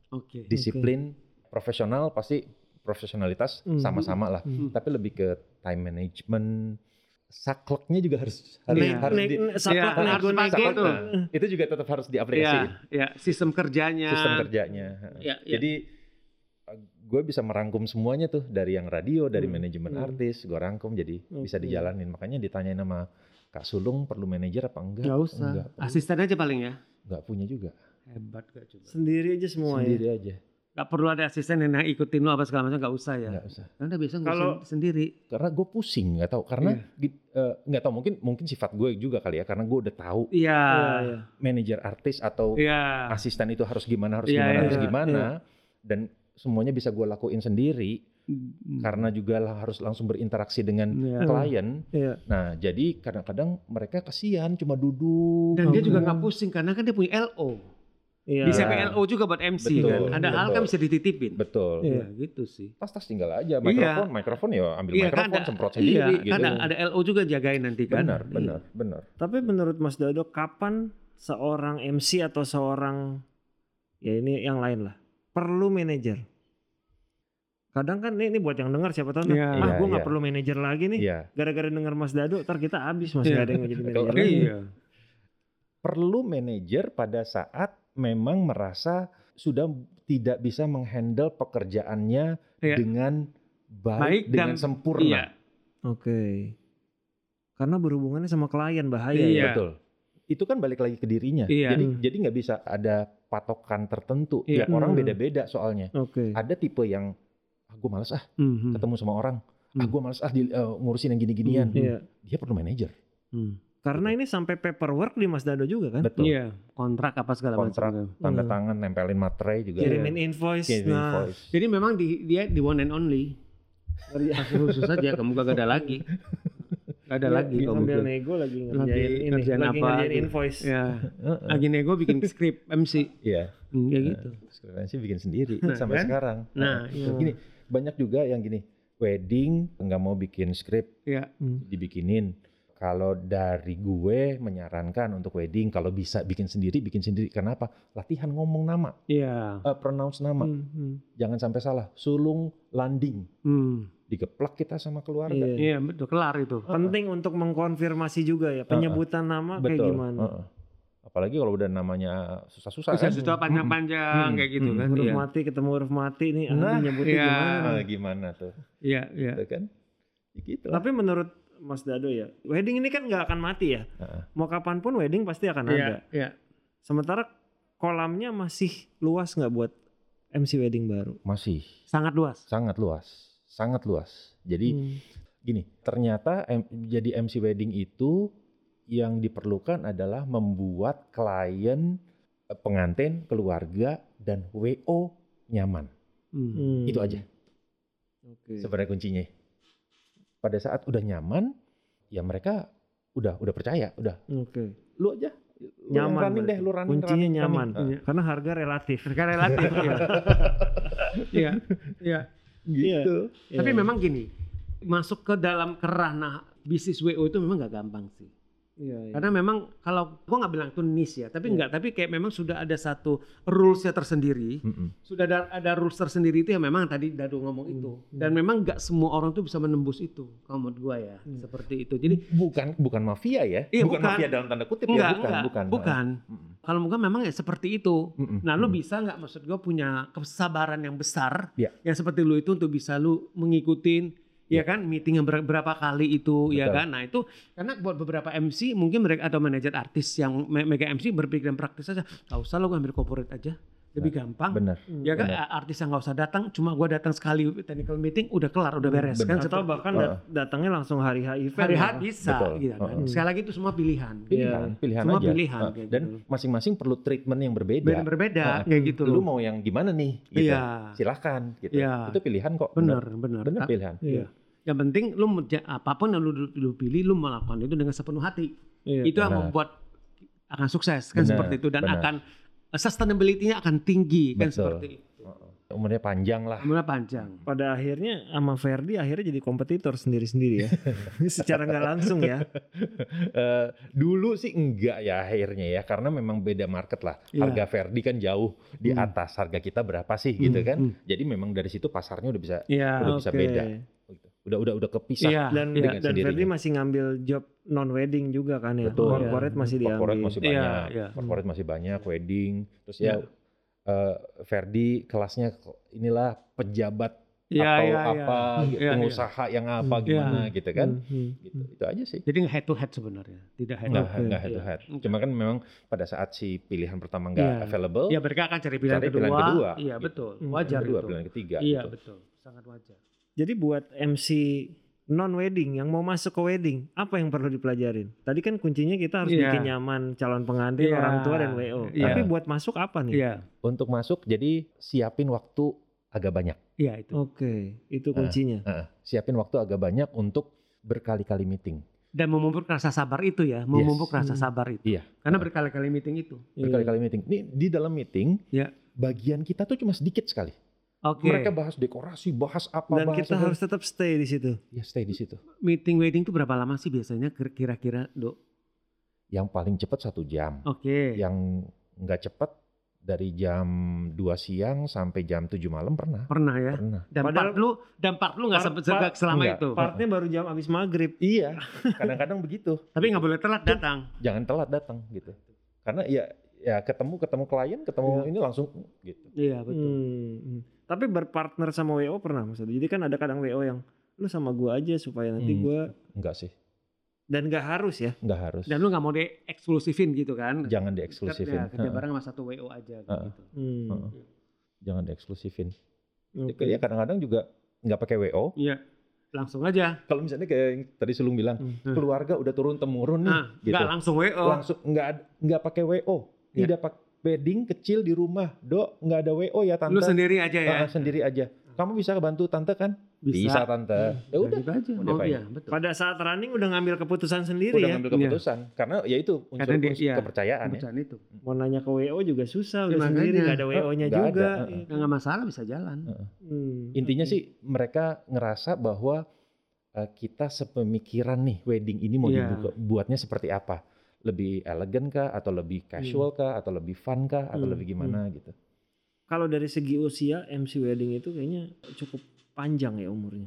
Oke. disiplin profesional pasti profesionalitas Hmm. sama-sama lah Hmm. tapi lebih ke time management sakleknya juga harus harus, Iya. harus Nek- di, saklek saklek, tuh. nah, itu juga tetap harus diaplikasiin Iya, iya, sistem kerjanya. sistem kerjanya Iya, iya. jadi gue bisa merangkum semuanya tuh dari yang radio dari Hmm. manajemen Hmm. artis gue rangkum jadi bisa Oke. dijalanin makanya ditanyain sama Kak Sulung perlu manajer apa enggak Nggak usah. enggak. Asisten aja paling ya. Nggak punya juga Hebat gak coba. Sendiri aja semua ya. sendiri aja Gak perlu ada asisten yang ikutin lu apa segala macam gak usah ya. nggak usah Karena biasa Kalau- ngurusin sendiri. karena gue pusing nggak tahu karena Iya. di- eh, nggak tahu mungkin mungkin sifat gue juga kali ya karena gue udah tahu Iya. Iya, iya. manajer artis atau Iya. asisten itu harus gimana harus Iya, gimana iya, harus iya, gimana dan semuanya bisa gue lakuin sendiri Hmm. karena juga lah harus langsung berinteraksi dengan Iya. klien Iya. nah jadi kadang-kadang mereka kasihan cuma duduk Dan dia juga Oh. nggak pusing karena kan dia punya LO. Iya. Bisa Iya. PLO juga buat MC Betul, kan. Ada hal betul. kan bisa dititipin. betul Iya. Ya, gitu sih. tas-tas tinggal aja mikrofon mikrofon ya ambil Iya, kan mikrofon ada- semprot Iya, sendiri gitu kan ada, ada LO juga jagain nanti kan. benar benar benar Tapi menurut Mas Dodo kapan seorang MC atau seorang ya ini yang lain lah perlu manajer? Kadang kan ini, ini buat yang dengar siapa tahu Iya. ah Iya, gue nggak iya. perlu manajer lagi nih. iya Gara-gara denger Mas Dado, ntar kita habis Mas Iya. gak ada yang jadi manajer lagi. Iya. perlu manajer pada saat memang merasa sudah tidak bisa menghandle pekerjaannya Iya. dengan baik, Baik dengan dan- sempurna Iya. Oke. Karena berhubungannya sama klien bahaya Iya. ya. betul itu kan balik lagi ke dirinya Iya. jadi Hmm. jadi nggak bisa ada patokan tertentu Iya. tiap orang Hmm. beda-beda soalnya Oke. ada tipe yang ah, gue males ah Mhm. ketemu sama orang ah Hmm. gue males ah di- eh, ngurusin yang gini-ginian Hmm. Iya. dia perlu manajer Hmm. Karena ini sampai paperwork di Mas Dado juga kan. betul Iya, kontrak apa segala kontrak macam. tanda Hmm. tangan nempelin materai juga Kirimin invoice. Kirim nah, invoice. Jadi memang di, dia di one and only. Kasih khusus aja, kamu gak ada lagi. Gak ada dia- lagi dia kamu sambil bikin. nego lagi Lagi ngerjain ini, ngerjain lagi apa ngerjain gitu. invoice. Ya, lagi nego bikin skrip MC. Iya. Hmm, kayak gitu. Skripsi bikin sendiri Nah, sampai kan? sekarang. Nah, Heeh. iya. gini banyak juga yang gini wedding nggak mau bikin skrip Ya, Hmm. dibikinin. Kalau dari gue menyarankan untuk wedding kalau bisa bikin sendiri bikin sendiri. Kenapa? Latihan ngomong nama, iya. eh, pronounce nama. Hmm, hmm. Jangan sampai salah. Sulung landing Hmm. digeplak kita sama keluarga. Iya. Iya, betul kelar itu. Penting untuk mengkonfirmasi juga ya penyebutan nama kayak Betul. gimana. Heeh. Apalagi kalau udah namanya susah-susah Bisa kan. susah panjang-panjang Hmm. kayak gitu Hmm. kan. Huruf Iya. mati ketemu huruf mati nih, ah, Nah, nyebutnya iya. gimana? Gimana tuh? Iya, iya. Gitu kan? Ya gitu lah. Tapi menurut Mas Dado ya, wedding ini kan nggak akan mati ya. Heeh. Mau kapan pun wedding pasti akan Iya, ada. iya. Sementara kolamnya masih luas nggak buat MC wedding baru? Masih Sangat luas. sangat luas, sangat luas. Jadi Hmm. gini, ternyata M- jadi MC wedding itu yang diperlukan adalah membuat klien, eh, pengantin, keluarga dan WO nyaman. Hmm. Itu aja Oke. sebenarnya kuncinya. Pada saat udah nyaman, ya mereka udah udah percaya, udah Oke. lu aja lu Nyaman running berarti. deh, lu running Kuncinya running, nyaman. running. Iya. Karena harga relatif. Harga relatif ya. Iya. Iya. gitu. Tapi Iya. memang gini, masuk ke dalam kerana bisnis WO itu memang nggak gampang sih. Iya, iya. Karena memang kalau gua nggak bilang itu niche ya, tapi Iya. enggak, tapi kayak memang sudah ada satu rulesnya tersendiri. Mm-mm. Sudah ada, ada rules tersendiri itu yang memang tadi Dado ngomong itu. Hmm. Dan memang nggak semua orang tuh bisa menembus itu. Kalau menurut gua ya, Hmm. seperti itu. Jadi bukan bukan mafia ya, Iya, bukan, bukan. mafia dalam tanda kutip enggak, ya, bukan, enggak, bukan. bukan. Mm-mm. Kalau gua memang ya seperti itu. Mm-mm. Nah, lu Mm-mm. bisa nggak maksud gua punya kesabaran yang besar, Iya. yang seperti lu itu untuk bisa lu mengikutin, ya kan, meeting yang ber- berapa kali itu, ya Betul. kan. Nah itu karena buat beberapa MC mungkin mereka atau manajer artis yang me- mega MC berpikiran praktis aja, nggak usah lo ngambil corporate aja, lebih gampang. Benar. Hmm. Ya kan, Benar. artis yang nggak usah datang, cuma gua datang sekali technical meeting, udah kelar, udah beres Benar. kan. Atau seperti bahkan Oh. dat- datangnya langsung hari H event. hari ya. H bisa, Betul. gitu kan. Oh. Sekali lagi itu semua pilihan. Pilihan, Iya. pilihan Semua aja. pilihan, dan gitu. masing-masing perlu treatment yang berbeda. Ber- berbeda, kayak gitu Lu mau yang gimana nih? Gitu. Iya, Silahkan gitu. Iya. Itu pilihan kok. benar, benar. Benar Ta- pilihan. Iya. Yang penting lu apa pun yang lu, lu pilih, lu melakukan itu dengan sepenuh hati. Iya. itu yang membuat akan sukses kan Benar, seperti itu dan benar. akan uh, sustainability-nya akan tinggi kan Betul. seperti itu. Umurnya panjang lah. Umurnya panjang. Pada akhirnya sama Ferdi akhirnya jadi kompetitor sendiri-sendiri ya. Secara nggak langsung ya. Eh, dulu sih enggak ya akhirnya ya karena memang beda market lah. Iya. Harga Verdi kan jauh di Hmm. atas harga kita berapa sih gitu Hmm, kan. hmm. Jadi memang dari situ pasarnya udah bisa Iya. Udah bisa Oke. beda. Gitu. Udah udah udah kepisah. Iya. Dan iya. dan sendirinya. Ferdi masih ngambil job non wedding juga kan ya. Betul. Corporate masih diambil. Corporate masih Iya, banyak. iya. Corporate masih banyak, wedding. Terus Iya. ya eh, Verdi kelasnya inilah pejabat Iya, atau iya, iya. apa gitu, Iya, pengusaha yang apa Hmm, gimana iya. gitu kan. Hmm, hmm. Gitu. Itu aja sih. Jadi head to head sebenarnya, tidak head to Nggak, Oke. nggak head to Iya. head. Oke. Cuma kan memang pada saat si pilihan pertama nggak Iya. available, Iya, mereka akan cari pilihan Cari kedua. pilihan kedua, Iya, gitu. betul. Hmm. Wajar kedua, itu. pilihan ketiga. Iya, gitu. betul. Sangat wajar. Jadi buat MC non wedding yang mau masuk ke wedding, apa yang perlu dipelajarin? Tadi kan kuncinya kita harus Iya. bikin nyaman calon pengantin, Iya. orang tua dan WO. Iya. Tapi buat masuk apa nih? Iya. Untuk masuk, jadi siapin waktu agak banyak. Iya itu. Oke, itu Ah. kuncinya. Heeh. siapin waktu agak banyak untuk berkali-kali meeting. Dan memupuk rasa sabar itu ya, memupuk rasa Hmm. sabar itu. Iya. Karena berkali-kali meeting itu. Berkali-kali meeting. Nih di dalam meeting, Iya. bagian kita tuh cuma sedikit sekali. Oke. Mereka bahas dekorasi, bahas apa, Dan bahas kita apa. harus tetap stay di situ. ya stay di situ. meeting wedding itu berapa lama sih biasanya kira- kira-kira, Dok? Yang paling cepat satu jam. Oke. Yang nggak cepat dari jam 2 siang sampai jam 7 malam pernah. Pernah ya. Pernah. Dan Padahal- part lu dan part lu nggak Part- sempet part- segak selama enggak. itu. Partnya baru jam abis maghrib. Iya, kadang-kadang begitu. Tapi nggak boleh telat datang. Jangan telat datang gitu. Karena ya ya ketemu ketemu klien, ketemu Iya. ini langsung gitu. Iya betul. Hmm, hmm. Tapi berpartner sama WO pernah maksudnya. Jadi kan ada kadang WO yang lu sama gua aja supaya nanti Hmm. gua Enggak sih, dan gak harus ya. enggak harus. Dan lu nggak mau dieksklusifin gitu kan? Jangan Ya, dieksklusifin. kerja Heeh. bareng sama satu WO aja gitu. Hmm. Heeh. Jangan dieksklusifin. Oke. Ya kadang-kadang juga nggak pakai WO. Iya. Langsung aja. Kalau misalnya kayak yang tadi Sulung bilang, Hmm. keluarga udah turun temurun nih, Nah, gitu. nggak langsung WO. Langsung nggak ad- nggak pakai WO. Iya. Tidak pakai wedding kecil di rumah. Dok, nggak ada WO ya tante. Lu sendiri aja ya. Ah, sendiri aja. Kamu bisa bantu tante kan? Bisa. tante. Ya udah. Gitu aja. Udah Oh iya, betul. Pada saat running udah ngambil keputusan sendiri Udah ya. ngambil keputusan. Karena ya itu unsur, Karena dia- unsur iya. kepercayaan ya. Itu. Mau nanya ke WO juga susah, Ya, udah sendiri makanya. gak ada WO-nya Nggak juga. ada, heeh. Ya, nggak masalah bisa jalan. Hmm, Intinya oke. sih mereka ngerasa bahwa eh, kita sepemikiran nih wedding ini mau Iya. dibuka buatnya seperti apa? Lebih elegan kah atau lebih casual kah atau lebih fun kah atau Hmm, lebih gimana gitu. Kalau dari segi usia MC wedding itu kayaknya cukup panjang ya umurnya.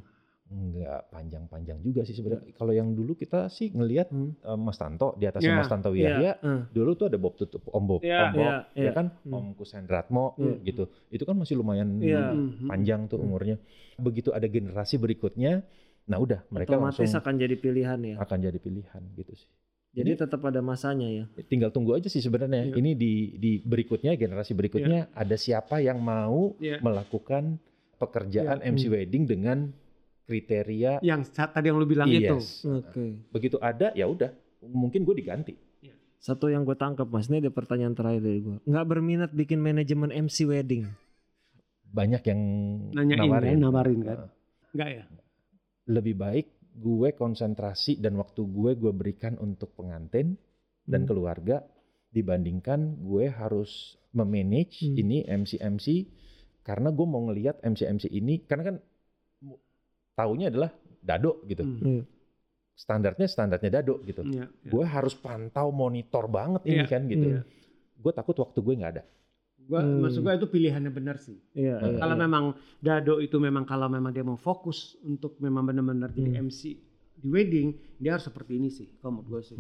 Enggak panjang-panjang juga sih sebenarnya. Kalau yang dulu kita sih ngelihat Hmm. eh, Mas Tanto di atasnya Iya, Mas Tanto iya, Wiyahya eh. dulu tuh ada Bob tutup Om Bob, Iya, Om Bob, iya, ya iya. kan, Hmm. Om Kusendratmo Iya. gitu. Itu kan masih lumayan. Mhm. panjang tuh Hmm. umurnya. Begitu ada generasi berikutnya, nah udah mereka Otomatis langsung akan jadi pilihan ya. akan jadi pilihan gitu sih. Jadi tetap ada masanya ya. Tinggal tunggu aja sih sebenarnya. Iya. Ini di di berikutnya generasi berikutnya ada siapa yang mau Iya. melakukan pekerjaan Iya. MC Hmm. wedding dengan kriteria Yang saat tadi yang lu bilang itu. yes. Oke. Begitu ada ya udah, mungkin gue diganti. Satu yang gue tangkap mas, ini ada pertanyaan terakhir dari gue. Nggak berminat bikin manajemen MC wedding. banyak yang Nanyain kan, nawarin. nawarin kan? Enggak ya? Lebih baik gue konsentrasi dan waktu gue gue berikan untuk pengantin dan Hmm. keluarga dibandingkan gue harus memanage Hmm. ini MC-MC karena gue mau ngelihat MC-MC ini karena kan taunya adalah dado gitu. Hmm. Iya. Standarnya standarnya dado gitu. Iya, iya. Gue harus pantau monitor banget ini Iya, kan gitu. iya. Gue takut waktu gue nggak ada. Gua Hmm. maksud gua itu pilihannya benar sih. Iya, iya, Kalau iya. memang Dado itu memang kalau memang dia mau fokus untuk memang benar-benar jadi Hmm. MC di wedding, dia harus seperti ini sih. Kalau menurut gue sih.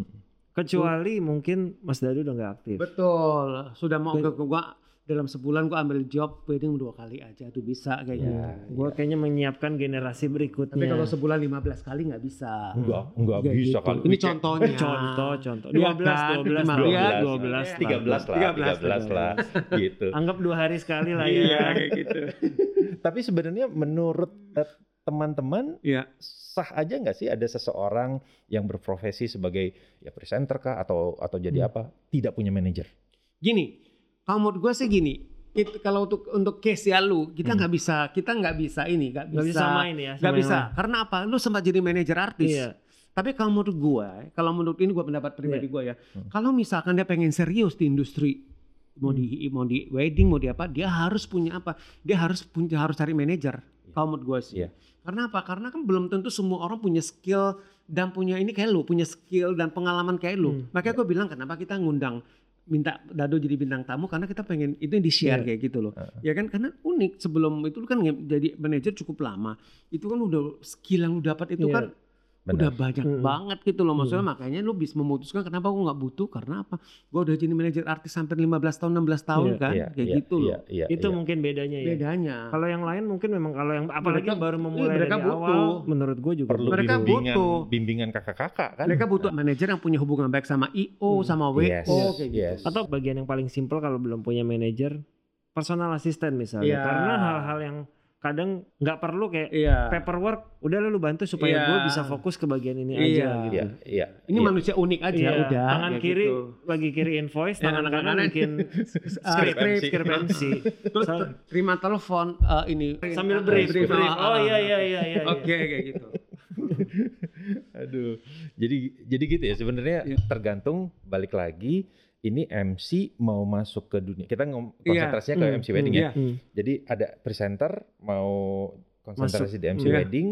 kecuali mungkin Mas Dadu udah nggak aktif. Betul. Sudah mau Bet- ke gua dalam sebulan gua ambil job wedding dua kali aja tuh bisa kayak Ya, gitu. Gue kayaknya menyiapkan generasi berikutnya. Tapi kalau sebulan 15 kali nggak bisa. Enggak, enggak Kayak bisa gitu. kali. Ini contohnya. contoh, contoh. Iya 12, kan? 12, Lima- 12, iya, 12, 13 lah, 13 13 lah gitu. Anggap dua hari sekali lah Iya ya. kayak gitu. Tapi sebenarnya menurut eh, teman-teman Iya. sah aja nggak sih ada seseorang yang berprofesi sebagai ya presenter kah atau atau jadi Hmm. apa tidak punya manajer? Gini, kalau menurut gue sih gini. Kita, kalau untuk untuk case ya lu, kita Hmm. nggak bisa, kita nggak bisa ini, nggak Gak bisa, bisa samain ya. nggak bisa. yang Karena apa? Lu sempat jadi manajer artis. Iya. Tapi kalau menurut gue, kalau menurut ini gue pendapat pribadi gue ya, Hmm. kalau misalkan dia pengen serius di industri, mau di mau di wedding, mau di apa, dia harus punya apa? Dia harus punya harus cari manajer. Kalau menurut gue sih. Iya. Karena apa? Karena kan belum tentu semua orang punya skill dan punya ini kayak lu, punya skill dan pengalaman kayak lu. Hmm. Makanya gue bilang kenapa kita ngundang minta Dado jadi bintang tamu karena kita pengen itu yang di share Iya. kayak gitu loh. Heeh. Ya kan karena unik sebelum itu kan jadi manajer cukup lama. Itu kan udah skill yang lu dapat itu Iya. kan udah Benar. banyak Mm. banget gitu loh maksudnya makanya lu bisa memutuskan kenapa gua nggak butuh karena apa gua udah jadi manajer artis sampai 15 tahun 16 tahun Iya, kan Iya, kayak iya, gitu iya, loh iya, itu iya. mungkin bedanya ya. bedanya Kalau yang lain mungkin memang kalau yang apalagi Mereka- baru memulai mereka dari butuh. awal, menurut gue juga perlu Mereka bimbingan butuh. bimbingan kakak-kakak kan? mereka butuh manajer yang punya hubungan baik sama IO Hmm. sama WO Yes, kayak gitu yes. atau bagian yang paling simpel kalau belum punya manajer personal assistant misalnya Iya. karena hal-hal yang kadang nggak perlu kayak iya paperwork udah lu bantu supaya Iya. gue bisa fokus ke bagian ini Iya. aja gitu. Iya, iya. ini iya. manusia unik aja Iya, udah tangan kayak kiri gitu. lagi kiri invoice, Ya, tangan kanan bikin Ah, script, MC. script MC. terus So- terima telepon eh, ini sambil brief, Brief, brief. ah, Oh ah, iya ah. iya iya iya. oke kayak gitu Aduh. Jadi jadi gitu ya sebenarnya Iya. tergantung balik lagi ini MC mau masuk ke dunia. Kita ngom- Iya. konsentrasinya ke Hmm, MC wedding ya. iya. Hmm. Jadi ada presenter mau konsentrasi di MC Iya. wedding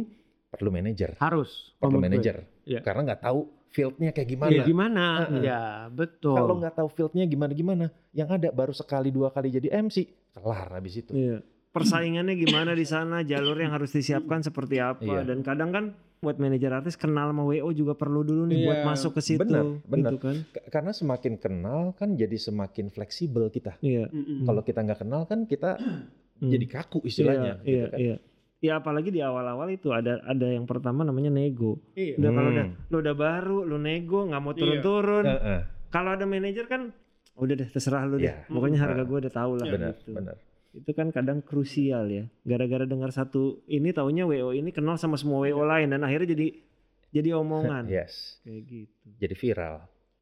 perlu manajer, harus perlu manajer. Iya. Karena nggak tahu fieldnya kayak gimana. Iya, gimana Heeh. ya betul Kalau nggak tahu fieldnya gimana gimana, yang ada baru sekali dua kali jadi MC, kelar habis itu. Iya. Persaingannya gimana di sana, jalur yang harus disiapkan seperti apa Iya. dan kadang kan buat manajer artis kenal sama WO juga perlu dulu nih Iya. buat masuk ke situ. Benar, benar. Gitu kan. K- Karena semakin kenal kan jadi semakin fleksibel kita. Iya. Kalau kita nggak kenal kan kita Hmm. jadi kaku istilahnya. Iya, gitu iya, kan. iya. Ya apalagi di awal-awal itu ada ada yang pertama namanya nego. Iya. Udah kalau Hmm. udah lu udah baru, lu nego nggak mau Iya. turun-turun. Heeh. Kalau ada manajer kan udah deh terserah lu deh. Iya. Pokoknya harga Hmm. gue udah tahu lah benar, gitu. benar. Itu kan kadang krusial ya. Gara-gara dengar satu ini taunya WO ini kenal sama semua WO lain dan akhirnya jadi jadi omongan Yes, kayak gitu. jadi viral.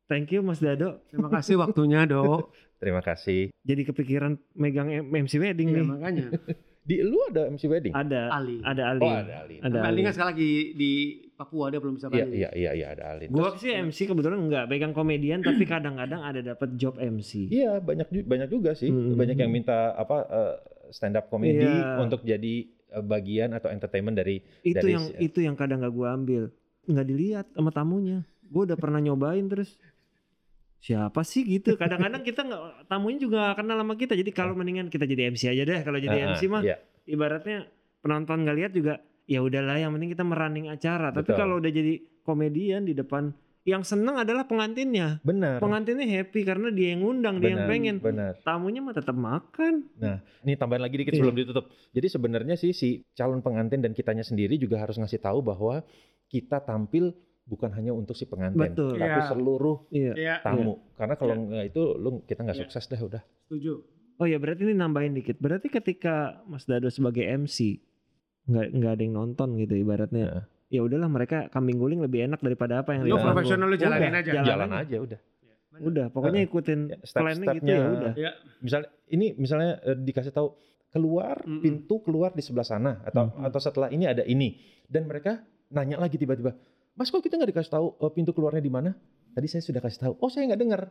Thank you Mas Dado. terima kasih waktunya dok Terima kasih. Jadi kepikiran megang MC wedding Iya, nih. makanya Di lu ada MC wedding? Ada Ali ada Ali. Oh, ada Alin. Ada Ali. Lina sekali lagi di Papua dia belum bisa Iya, balik iya, iya, iya, ada Alin. Gua Terus- sih MC kebetulan enggak pegang komedian tapi kadang-kadang ada dapat job MC. Iya, banyak banyak juga sih. Hmm. Banyak yang minta apa eh, stand up comedy Iya. untuk jadi eh, bagian atau entertainment dari itu dari yang itu yang kadang gak gua ambil nggak dilihat sama tamunya gue udah pernah nyobain terus siapa sih gitu kadang-kadang kita nggak tamunya juga nggak kenal sama kita jadi kalau mendingan kita jadi MC aja deh kalau jadi Ah, MC mah iya. ibaratnya penonton nggak lihat juga ya udahlah yang penting kita merunning acara tapi Betul. kalau udah jadi komedian di depan yang seneng adalah pengantinnya Benar. pengantinnya happy karena dia yang ngundang dia yang pengen Benar. tamunya mah tetap makan Ini tambahan lagi dikit Iya. sebelum ditutup. Jadi sebenarnya sih si calon pengantin dan kitanya sendiri juga harus ngasih tahu bahwa kita tampil bukan hanya untuk si pengantin, betul tapi Iya. seluruh iya Iya tamu. Karena kalau nggak itu lu kita nggak Iya. sukses dah udah. setuju Oh ya berarti ini nambahin dikit. Berarti ketika Mas Dado sebagai MC nggak nggak ada yang nonton gitu ibaratnya. Heeh. Ya udahlah mereka kambing guling lebih enak daripada apa yang Lu profesional lu jalanin Udah, aja. Jalan aja udah. Udah, pokoknya ikutin Ya, plannya gitu step-stepnya. ya udah. ya Misalnya ini misalnya eh, dikasih tahu keluar Mm-mm. pintu keluar di sebelah sana atau Mm-mm. atau setelah ini ada ini dan mereka nanya lagi tiba-tiba mas kok kita nggak dikasih tahu eh, pintu keluarnya di mana tadi saya sudah kasih tahu oh saya nggak dengar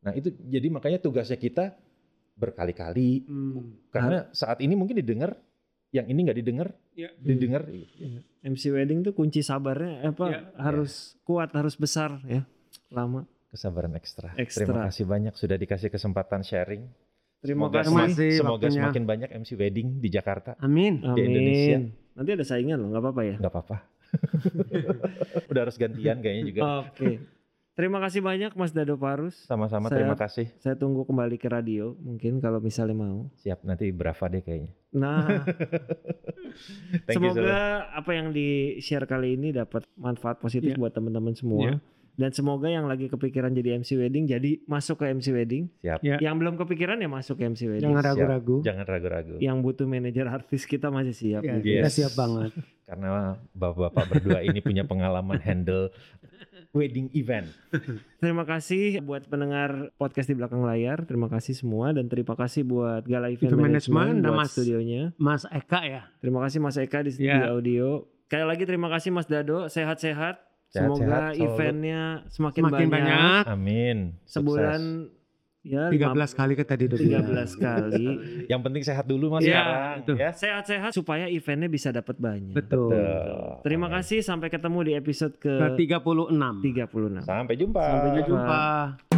nah itu jadi makanya tugasnya kita berkali-kali Hmm. karena saat ini mungkin didengar yang ini nggak didengar Ya. didengar MC wedding tuh kunci sabarnya apa Ya. harus kuat harus besar ya lama kesabaran ekstra. Ekstra. Terima kasih banyak sudah dikasih kesempatan sharing. terima Semoga, kasih Terima kasih semoga waktunya. semakin banyak MC wedding di Jakarta. Amin. di Indonesia. amin nanti ada saingan loh nggak apa-apa ya Nggak apa-apa. Udah harus gantian kayaknya juga. oke terima kasih banyak Mas Dado Parus Sama-sama terima kasih. saya tunggu kembali ke radio mungkin kalau misalnya mau Siap nanti berapa deh kayaknya. nah Thank you, semoga Zola. apa yang di share kali ini dapat manfaat positif Iya. buat teman-teman semua Iya. dan semoga yang lagi kepikiran jadi MC wedding jadi masuk ke MC wedding Siap. Ya. yang belum kepikiran ya masuk ke MC wedding Jangan ragu-ragu. Jangan ragu-ragu. yang butuh manajer artis kita masih siap Ya, nih. kita Yes. siap banget. Karena bapak-bapak berdua ini punya pengalaman handle wedding event. Terima kasih buat pendengar podcast di belakang layar. Terima kasih semua dan terima kasih buat Gala Event Event Management Management buat Mas- studionya. Mas Eka ya. Terima kasih Mas Eka di, di Ya. audio. Sekali lagi terima kasih Mas Dado. Sehat-sehat. Semoga eventnya semakin, Semakin banyak. Amin. Sukses. Ya 13 kali ke tadi udah bilang. 13 kali. Yang penting sehat dulu mas Iya, sekarang. itu. Ya. Sehat-sehat supaya eventnya bisa dapat banyak. Betul. Betul. Terima kasih sampai ketemu di episode ke Ke 36. 36. Sampai jumpa. Sampai Sampai jumpa.